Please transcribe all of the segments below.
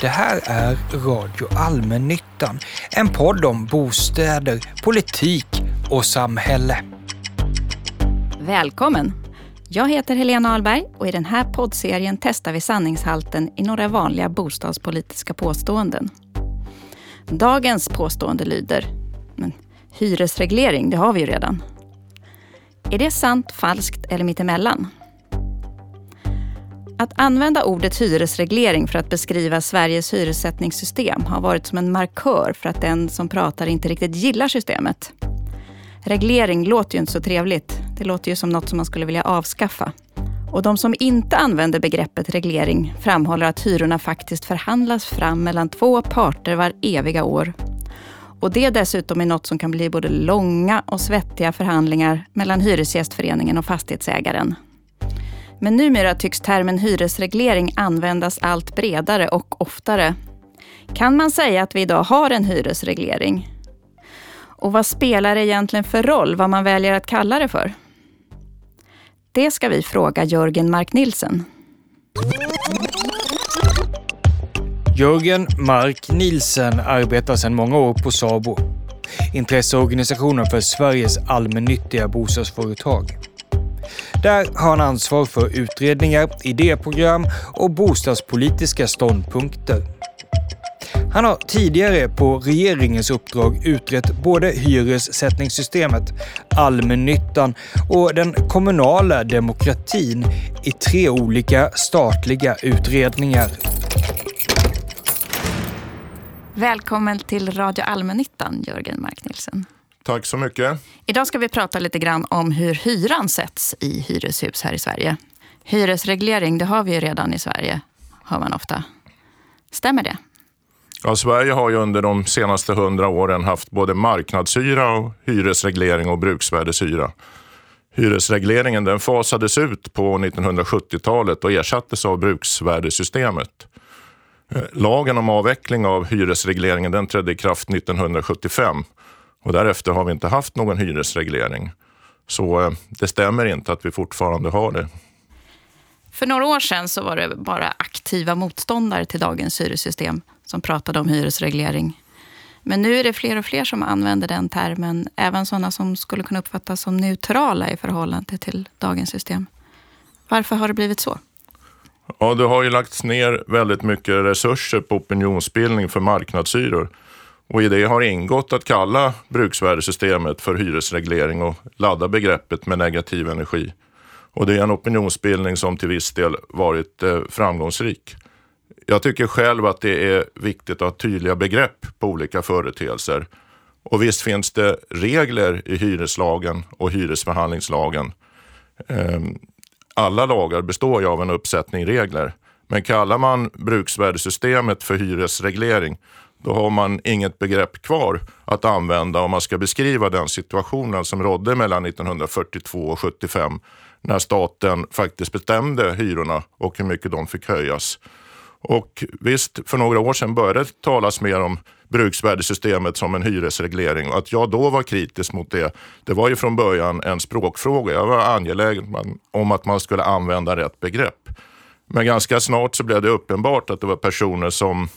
Det här är Radio Allmännyttan, en podd om bostäder, politik och samhälle. Välkommen! Jag heter Helena Ahlberg och i den här poddserien testar vi sanningshalten i några vanliga bostadspolitiska påståenden. Dagens påstående lyder, men hyresreglering, det har vi ju redan. Är det sant, falskt eller mittemellan? Att använda ordet hyresreglering för att beskriva Sveriges hyressättningssystem har varit som en markör för att den som pratar inte riktigt gillar systemet. Reglering låter ju inte så trevligt. Det låter ju som något som man skulle vilja avskaffa. Och de som inte använder begreppet reglering framhåller att hyrorna faktiskt förhandlas fram mellan två parter var eviga år. Och det dessutom är något som kan bli både långa och svettiga förhandlingar mellan Hyresgästföreningen och fastighetsägaren. Men numera tycks termen hyresreglering användas allt bredare och oftare. Kan man säga att vi idag har en hyresreglering? Och vad spelar det egentligen för roll vad man väljer att kalla det för? Det ska vi fråga Jörgen Mark Nilsen. Jörgen Mark Nilsen arbetar sedan många år på SABO, intresseorganisationen för Sveriges allmännyttiga bostadsföretag. Där har han ansvar för utredningar, idéprogram och bostadspolitiska ståndpunkter. Han har tidigare på regeringens uppdrag utrett både hyressättningssystemet, allmännyttan och den kommunala demokratin i tre olika statliga utredningar. Välkommen till Radio Allmännyttan, Jörgen Mark Nilsson. Tack så mycket. Idag ska vi prata lite grann om hur hyran sätts i hyreshus här i Sverige. Hyresreglering, det har vi ju redan i Sverige, hör man ofta. Stämmer det? Ja, Sverige har ju under de senaste hundra åren haft både marknadshyra, och hyresreglering och bruksvärdeshyra. Hyresregleringen den fasades ut på 1970-talet och ersattes av bruksvärdesystemet. Eh, lagen om avveckling av hyresregleringen den trädde i kraft 1975 och därefter har vi inte haft någon hyresreglering. Så eh, det stämmer inte att vi fortfarande har det. För några år sedan så var det bara aktiva motståndare till dagens hyressystem som pratade om hyresreglering. Men nu är det fler och fler som använder den termen, även sådana som skulle kunna uppfattas som neutrala i förhållande till dagens system. Varför har det blivit så? Ja, det har ju lagts ner väldigt mycket resurser på opinionsbildning för marknadshyror. Och i det har ingått att kalla bruksvärdesystemet för hyresreglering och ladda begreppet med negativ energi. Och det är en opinionsbildning som till viss del varit eh, framgångsrik. Jag tycker själv att det är viktigt att ha tydliga begrepp på olika företeelser. Och visst finns det regler i hyreslagen och hyresförhandlingslagen. Ehm, alla lagar består ju av en uppsättning regler. Men kallar man bruksvärdesystemet för hyresreglering då har man inget begrepp kvar att använda om man ska beskriva den situationen som rådde mellan 1942 och 75 när staten faktiskt bestämde hyrorna och hur mycket de fick höjas. Och visst, för några år sedan började det talas mer om bruksvärdesystemet som en hyresreglering och att jag då var kritisk mot det, det var ju från början en språkfråga. Jag var angelägen om att man skulle använda rätt begrepp. Men ganska snart så blev det uppenbart att det var personer som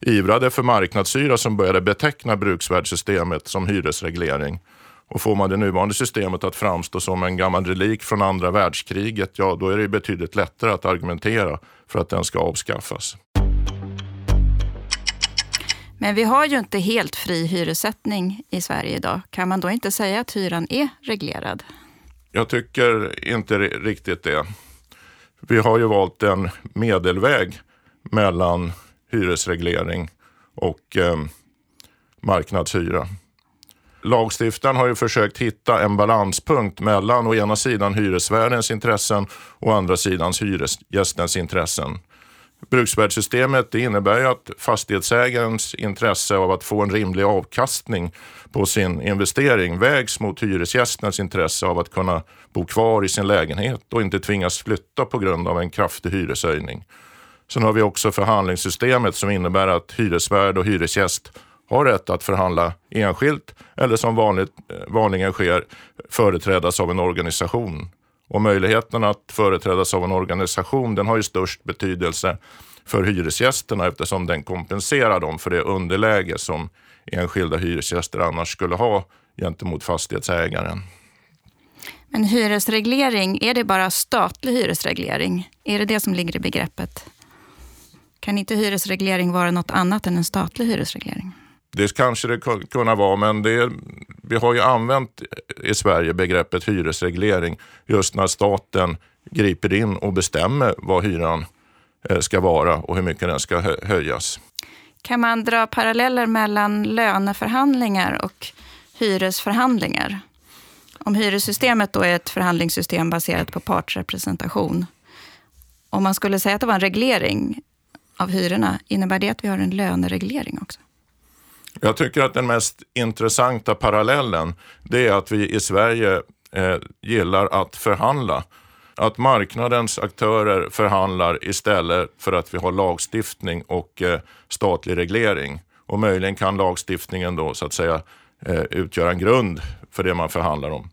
ivrade för marknadshyra som började beteckna bruksvärdsystemet som hyresreglering. Och får man det nuvarande systemet att framstå som en gammal relik från andra världskriget, ja då är det betydligt lättare att argumentera för att den ska avskaffas. Men vi har ju inte helt fri hyressättning i Sverige idag. Kan man då inte säga att hyran är reglerad? Jag tycker inte riktigt det. Vi har ju valt en medelväg mellan hyresreglering och eh, marknadshyra. Lagstiftaren har ju försökt hitta en balanspunkt mellan å ena sidan hyresvärdens intressen och å andra sidan hyresgästens intressen. Bruksvärdessystemet innebär ju att fastighetsägarens intresse av att få en rimlig avkastning på sin investering vägs mot hyresgästens intresse av att kunna bo kvar i sin lägenhet och inte tvingas flytta på grund av en kraftig hyreshöjning. Sen har vi också förhandlingssystemet som innebär att hyresvärd och hyresgäst har rätt att förhandla enskilt eller som vanligt, eh, vanligen sker företrädas av en organisation. Och möjligheten att företrädas av en organisation den har ju störst betydelse för hyresgästerna eftersom den kompenserar dem för det underläge som enskilda hyresgäster annars skulle ha gentemot fastighetsägaren. Men hyresreglering, är det bara statlig hyresreglering? Är det det som ligger i begreppet? Kan inte hyresreglering vara något annat än en statlig hyresreglering? Det kanske det kunna vara, men det, vi har ju använt i Sverige begreppet hyresreglering just när staten griper in och bestämmer vad hyran eh, ska vara och hur mycket den ska höjas. Kan man dra paralleller mellan löneförhandlingar och hyresförhandlingar? Om hyressystemet då är ett förhandlingssystem baserat på partsrepresentation. Om man skulle säga att det var en reglering av hyrorna, innebär det att vi har en lönereglering också? Jag tycker att den mest intressanta parallellen, det är att vi i Sverige eh, gillar att förhandla. Att marknadens aktörer förhandlar istället för att vi har lagstiftning och eh, statlig reglering. Och möjligen kan lagstiftningen då så att säga eh, utgöra en grund för det man förhandlar om.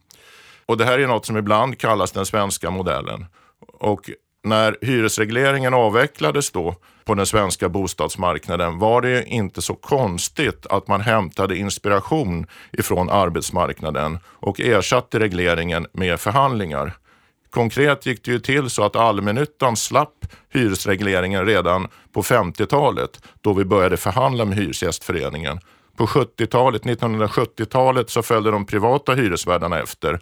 Och det här är något som ibland kallas den svenska modellen. Och när hyresregleringen avvecklades då på den svenska bostadsmarknaden var det inte så konstigt att man hämtade inspiration ifrån arbetsmarknaden och ersatte regleringen med förhandlingar. Konkret gick det ju till så att allmännyttan slapp hyresregleringen redan på 50-talet då vi började förhandla med Hyresgästföreningen. På 70-talet, 1970-talet så följde de privata hyresvärdarna efter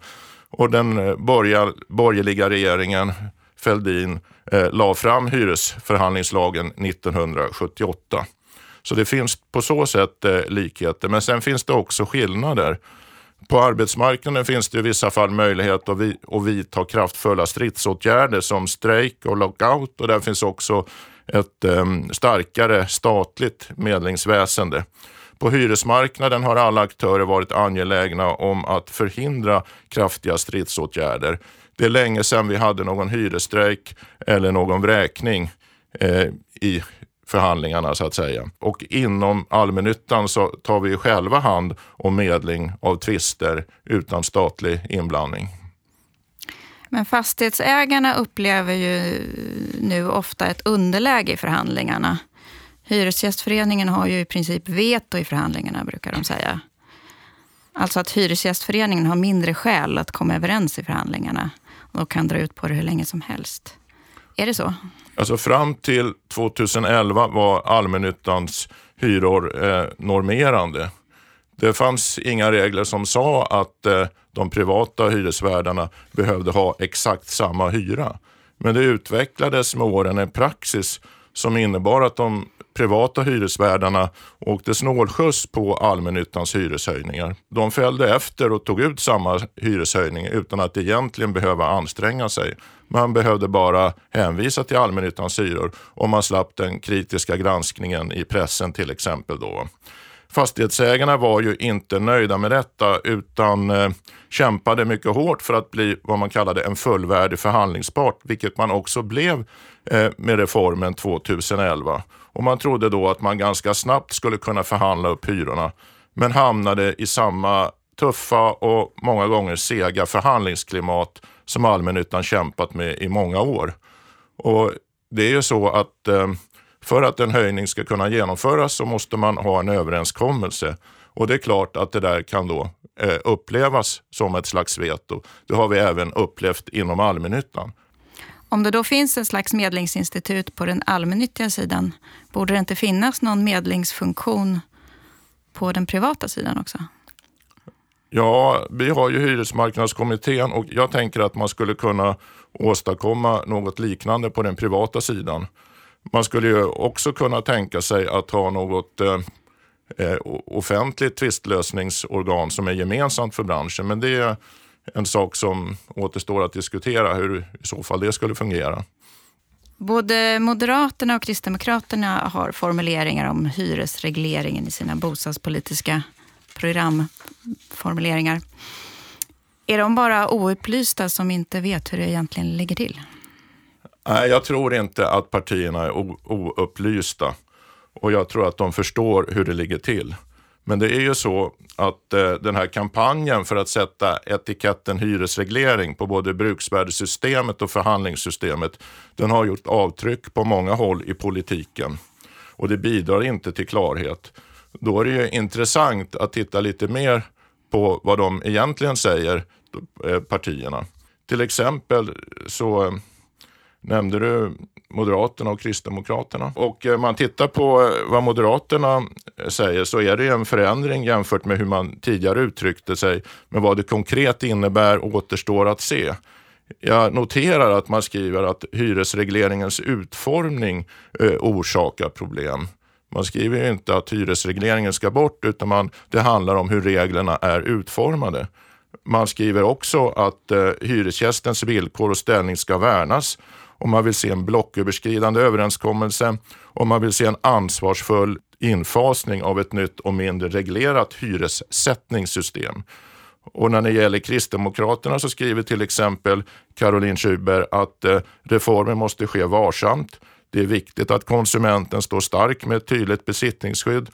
och den eh, borgerliga regeringen Fälldin eh, la fram hyresförhandlingslagen 1978. Så det finns på så sätt eh, likheter, men sen finns det också skillnader. På arbetsmarknaden finns det i vissa fall möjlighet att, vi, att vidta kraftfulla stridsåtgärder som strejk och lockout och där finns också ett eh, starkare statligt medlingsväsende. På hyresmarknaden har alla aktörer varit angelägna om att förhindra kraftiga stridsåtgärder. Det är länge sedan vi hade någon hyresstrejk eller någon vräkning eh, i förhandlingarna så att säga. Och inom allmännyttan så tar vi själva hand om medling av tvister utan statlig inblandning. Men fastighetsägarna upplever ju nu ofta ett underläge i förhandlingarna. Hyresgästföreningen har ju i princip veto i förhandlingarna, brukar de säga. Alltså att Hyresgästföreningen har mindre skäl att komma överens i förhandlingarna och kan dra ut på det hur länge som helst. Är det så? Alltså fram till 2011 var allmännyttans hyror eh, normerande. Det fanns inga regler som sa att eh, de privata hyresvärdarna behövde ha exakt samma hyra. Men det utvecklades med åren en praxis som innebar att de privata hyresvärdarna åkte snålskjuts på allmännyttans hyreshöjningar. De följde efter och tog ut samma hyreshöjning utan att egentligen behöva anstränga sig. Man behövde bara hänvisa till allmännyttans hyror och man slapp den kritiska granskningen i pressen till exempel. Då. Fastighetsägarna var ju inte nöjda med detta utan eh, kämpade mycket hårt för att bli vad man kallade en fullvärdig förhandlingspart, vilket man också blev eh, med reformen 2011. Och man trodde då att man ganska snabbt skulle kunna förhandla upp hyrorna, men hamnade i samma tuffa och många gånger sega förhandlingsklimat som allmännyttan kämpat med i många år. Och det är ju så att eh, för att en höjning ska kunna genomföras så måste man ha en överenskommelse. Och det är klart att det där kan då eh, upplevas som ett slags veto. Det har vi även upplevt inom allmännyttan. Om det då finns en slags medlingsinstitut på den allmännyttiga sidan, borde det inte finnas någon medlingsfunktion på den privata sidan också? Ja, vi har ju Hyresmarknadskommittén och jag tänker att man skulle kunna åstadkomma något liknande på den privata sidan. Man skulle ju också kunna tänka sig att ha något eh, offentligt tvistlösningsorgan som är gemensamt för branschen. Men det är en sak som återstår att diskutera hur i så fall det skulle fungera. Både Moderaterna och Kristdemokraterna har formuleringar om hyresregleringen i sina bostadspolitiska programformuleringar. Är de bara oupplysta som inte vet hur det egentligen ligger till? Nej, jag tror inte att partierna är oupplysta och jag tror att de förstår hur det ligger till. Men det är ju så att eh, den här kampanjen för att sätta etiketten hyresreglering på både bruksvärdessystemet och förhandlingssystemet, den har gjort avtryck på många håll i politiken och det bidrar inte till klarhet. Då är det ju intressant att titta lite mer på vad de egentligen säger, eh, partierna. Till exempel så eh, nämnde du Moderaterna och Kristdemokraterna. Och eh, man tittar på eh, vad Moderaterna eh, säger så är det en förändring jämfört med hur man tidigare uttryckte sig. Men vad det konkret innebär återstår att se. Jag noterar att man skriver att hyresregleringens utformning orsakar problem. Man skriver inte att hyresregleringen ska bort utan man, det handlar om hur reglerna är utformade. Man skriver också att eh, hyresgästens villkor och ställning ska värnas om man vill se en blocköverskridande överenskommelse och man vill se en ansvarsfull infasning av ett nytt och mindre reglerat hyressättningssystem. Och när det gäller Kristdemokraterna så skriver till exempel Caroline Schuber att eh, reformen måste ske varsamt. Det är viktigt att konsumenten står stark med ett tydligt besittningsskydd.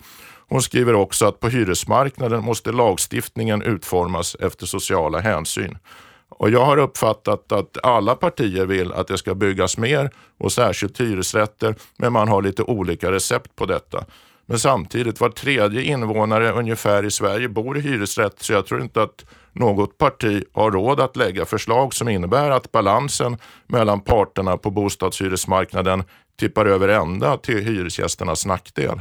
Hon skriver också att på hyresmarknaden måste lagstiftningen utformas efter sociala hänsyn. Och jag har uppfattat att alla partier vill att det ska byggas mer och särskilt hyresrätter, men man har lite olika recept på detta. Men samtidigt, var tredje invånare ungefär i Sverige bor i hyresrätt, så jag tror inte att något parti har råd att lägga förslag som innebär att balansen mellan parterna på bostadshyresmarknaden tippar över ända till hyresgästernas nackdel.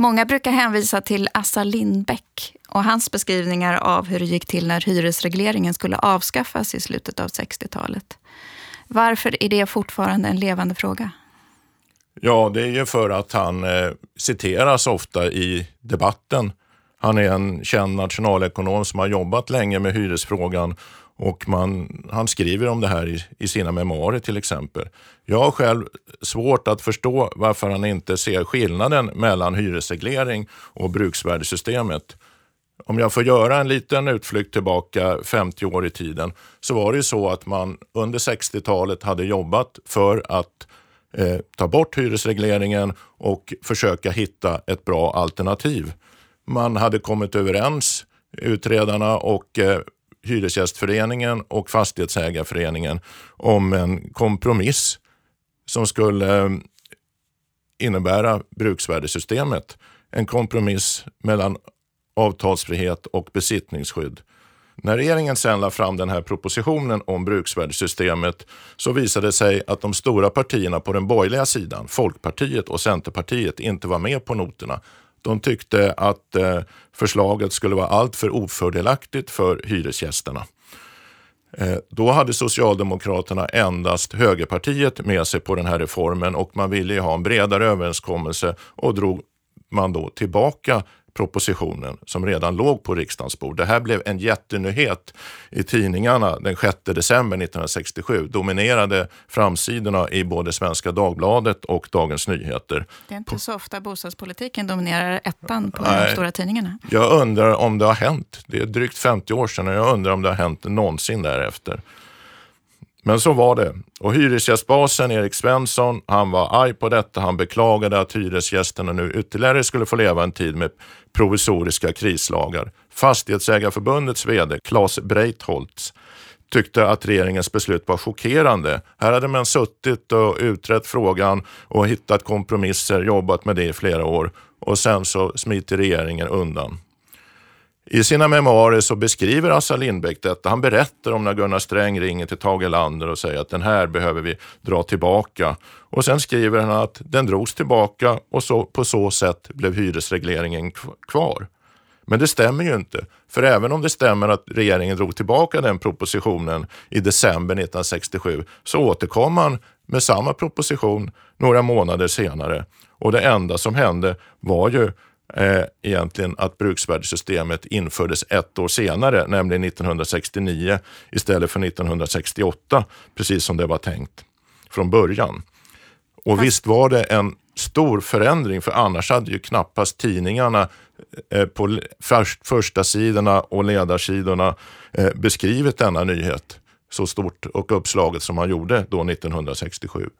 Många brukar hänvisa till Assa Lindbeck och hans beskrivningar av hur det gick till när hyresregleringen skulle avskaffas i slutet av 60-talet. Varför är det fortfarande en levande fråga? Ja, det är ju för att han eh, citeras ofta i debatten. Han är en känd nationalekonom som har jobbat länge med hyresfrågan och man, han skriver om det här i, i, sina memoarer till exempel. Jag har själv svårt att förstå varför han inte ser skillnaden mellan hyresreglering och bruksvärdessystemet. Om jag får göra en liten utflykt tillbaka 50 år i tiden så var det ju så att man under 60-talet hade jobbat för att eh, ta bort hyresregleringen och försöka hitta ett bra alternativ. Man hade kommit överens, utredarna och eh, Hyresgästföreningen och Fastighetsägarföreningen om en kompromiss som skulle eh, innebära bruksvärdessystemet. En kompromiss mellan avtalsfrihet och besittningsskydd. När regeringen sen lade fram den här propositionen om bruksvärdessystemet så visade det sig att de stora partierna på den borgerliga sidan, Folkpartiet och Centerpartiet, inte var med på noterna. De tyckte att eh, förslaget skulle vara alltför ofördelaktigt för hyresgästerna. Eh, då hade Socialdemokraterna endast högerpartiet med sig på den här reformen och man ville ha en bredare överenskommelse och drog man då tillbaka propositionen som redan låg på riksdagens bord. Det här blev en jättenyhet i tidningarna den 6 december 1967. Dominerade framsidorna i både Svenska Dagbladet och Dagens Nyheter. Det är inte så ofta bostadspolitiken dominerar ettan på Nej, de stora tidningarna. Jag undrar om det har hänt. Det är drygt 50 år sedan och jag undrar om det har hänt någonsin därefter. Men så var det. Och hyresgästbasen Erik Svensson, han var arg på detta. Han beklagade att hyresgästerna nu ytterligare skulle få leva en tid med provisoriska krislagar. Fastighetsägarförbundets vd Claes Breitholtz tyckte att regeringens beslut var chockerande. Här hade man suttit och utrett frågan och hittat kompromisser, jobbat med det i flera år och sen så smiter regeringen undan. I sina memoarer så beskriver Assar Lindbeck detta. Han berättar om när Gunnar Sträng ringer till Tage Erlander och säger att den här behöver vi dra tillbaka. Och sen skriver han att den drogs tillbaka och så, på så sätt blev hyresregleringen kvar. Men det stämmer ju inte. För även om det stämmer att regeringen drog tillbaka den propositionen i december 1967 så återkom man med samma proposition några månader senare. Och det enda som hände var ju eh, egentligen att bruksvärdessystemet infördes ett år senare, nämligen 1969 istället för 1968, precis som det var tänkt från början. Och Fast... visst var det en stor förändring, för annars hade ju knappast tidningarna eh, på först, första sidorna och ledarsidorna eh, beskrivit denna nyhet så stort och uppslaget som man gjorde då 1967.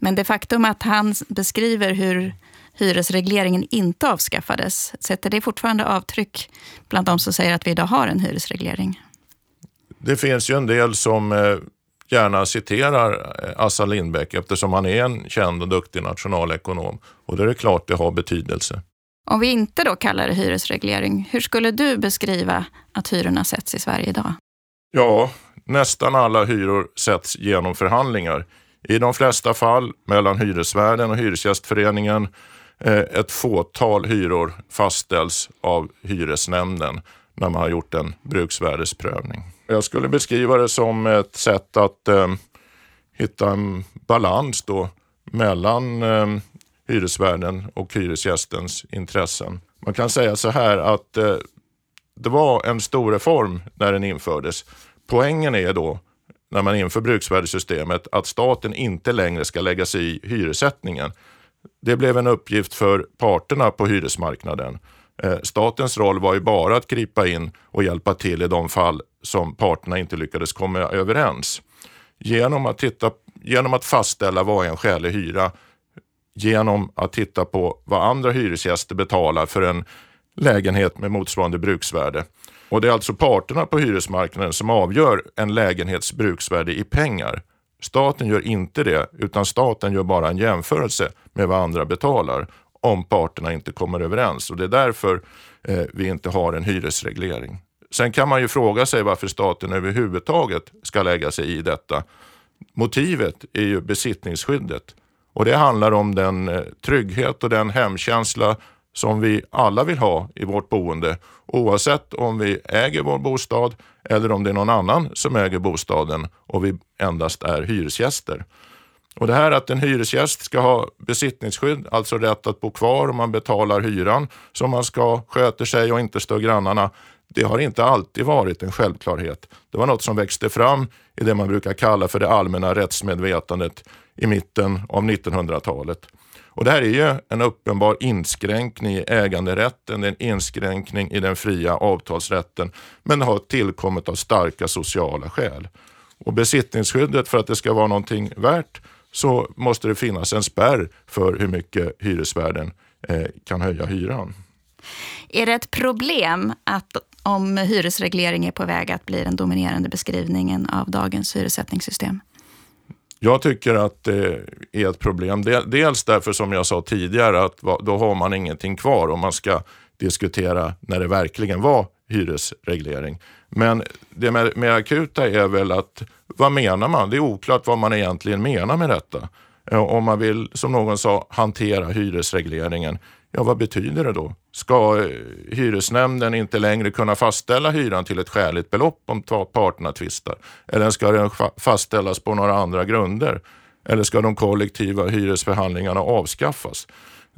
Men det faktum att han beskriver hur hyresregleringen inte avskaffades, sätter det fortfarande avtryck bland de som säger att vi idag har en hyresreglering? Det finns ju en del som eh, gärna citerar eh, Assar Lindbeck eftersom han är en känd och duktig nationalekonom. Och då är det klart det har betydelse. Om vi inte då kallar det hyresreglering, hur skulle du beskriva att hyrorna sätts i Sverige idag? Ja, nästan alla hyror sätts genom förhandlingar. I de flesta fall mellan hyresvärden och Hyresgästföreningen. Eh, ett fåtal hyror fastställs av hyresnämnden när man har gjort en bruksvärdesprövning. Jag skulle beskriva det som ett sätt att eh, hitta en balans då mellan eh, hyresvärden och hyresgästens intressen. Man kan säga så här att eh, det var en stor reform när den infördes. Poängen är då när man inför bruksvärdessystemet att staten inte längre ska lägga sig i hyressättningen. Det blev en uppgift för parterna på hyresmarknaden. Eh, statens roll var ju bara att gripa in och hjälpa till i de fall som parterna inte lyckades komma överens. Genom att, titta, genom att fastställa vad är en skälig hyra, genom att titta på vad andra hyresgäster betalar för en lägenhet med motsvarande bruksvärde. Och Det är alltså parterna på hyresmarknaden som avgör en lägenhets bruksvärde i pengar. Staten gör inte det, utan staten gör bara en jämförelse med vad andra betalar om parterna inte kommer överens. Och Det är därför eh, vi inte har en hyresreglering. Sen kan man ju fråga sig varför staten överhuvudtaget ska lägga sig i detta. Motivet är ju besittningsskyddet och det handlar om den eh, trygghet och den hemkänsla som vi alla vill ha i vårt boende oavsett om vi äger vår bostad eller om det är någon annan som äger bostaden och vi endast är hyresgäster. Och Det här att en hyresgäst ska ha besittningsskydd, alltså rätt att bo kvar om man betalar hyran som man ska, sköter sig och inte stör grannarna. Det har inte alltid varit en självklarhet. Det var något som växte fram i det man brukar kalla för det allmänna rättsmedvetandet i mitten av 1900-talet. Och det här är ju en uppenbar inskränkning i äganderätten, en inskränkning i den fria avtalsrätten, men har tillkommit av starka sociala skäl. Och besittningsskyddet, för att det ska vara någonting värt, så måste det finnas en spärr för hur mycket hyresvärden eh, kan höja hyran. Är det ett problem att om hyresreglering är på väg att bli den dominerande beskrivningen av dagens hyressättningssystem? Jag tycker att det är ett problem. Dels därför som jag sa tidigare att då har man ingenting kvar om man ska diskutera när det verkligen var hyresreglering. Men det mer akuta är väl att vad menar man? Det är oklart vad man egentligen menar med detta. Eh, om man vill, som någon sa, hantera hyresregleringen. Ja, vad betyder det då? Ska eh, hyresnämnden inte längre kunna fastställa hyran till ett skäligt belopp om parterna tvistar? Eller ska den fastställas på några andra grunder? Eller ska de kollektiva hyresförhandlingarna avskaffas?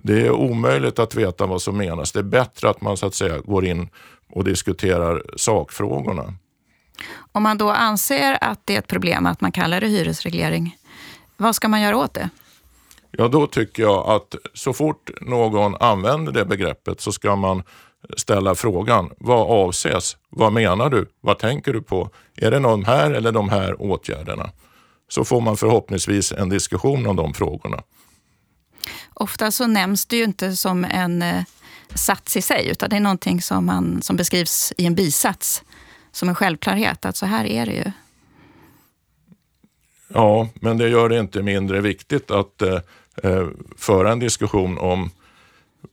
Det är omöjligt att veta vad som menas. Det är bättre att man så att säga går in och diskuterar sakfrågorna. Om man då anser att det är ett problem att man kallar det hyresreglering, vad ska man göra åt det? Ja, då tycker jag att så fort någon använder det begreppet så ska man ställa frågan, vad avses? Vad menar du? Vad tänker du på? Är det de här eller de här åtgärderna? Så får man förhoppningsvis en diskussion om de frågorna. Ofta så nämns det ju inte som en eh, sats i sig, utan det är någonting som, man, som beskrivs i en bisats som en självklarhet, att så här är det ju. Ja, men det gör det inte mindre viktigt att eh, föra en diskussion om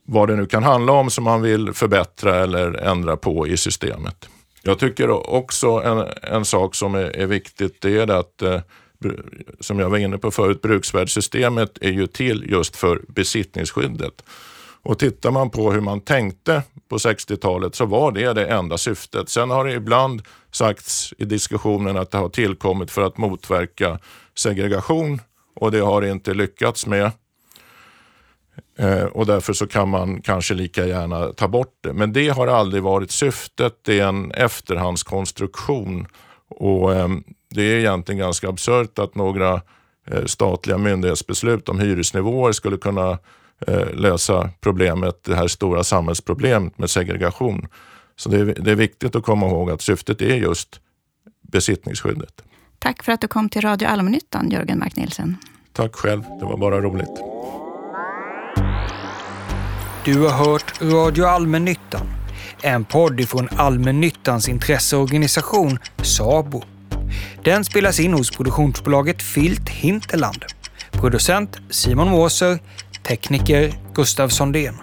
vad det nu kan handla om som man vill förbättra eller ändra på i systemet. Jag tycker också en, en sak som är, är viktigt, det är att eh, som jag var inne på förut, bruksvärdessystemet är ju till just för besittningsskyddet. Och tittar man på hur man tänkte på 60-talet så var det det enda syftet. Sen har det ibland sagts i diskussionen att det har tillkommit för att motverka segregation och det har inte lyckats med. Eh, och därför så kan man kanske lika gärna ta bort det. Men det har aldrig varit syftet. Det är en efterhandskonstruktion och eh, det är egentligen ganska absurt att några eh, statliga myndighetsbeslut om hyresnivåer skulle kunna eh, lösa problemet, det här stora samhällsproblemet med segregation. Så det är, det är viktigt att komma ihåg att syftet är just besittningsskyddet. Tack för att du kom till Radio Allmännyttan, Jörgen Mark Nielsen. Tack själv, det var bara roligt. Du har hört Radio Allmännyttan, en podd ifrån Allmännyttans intresseorganisation SABO. Den spelas in hos produktionsbolaget Filt Hinterland. Producent Simon Måser, tekniker Gustav Sondén.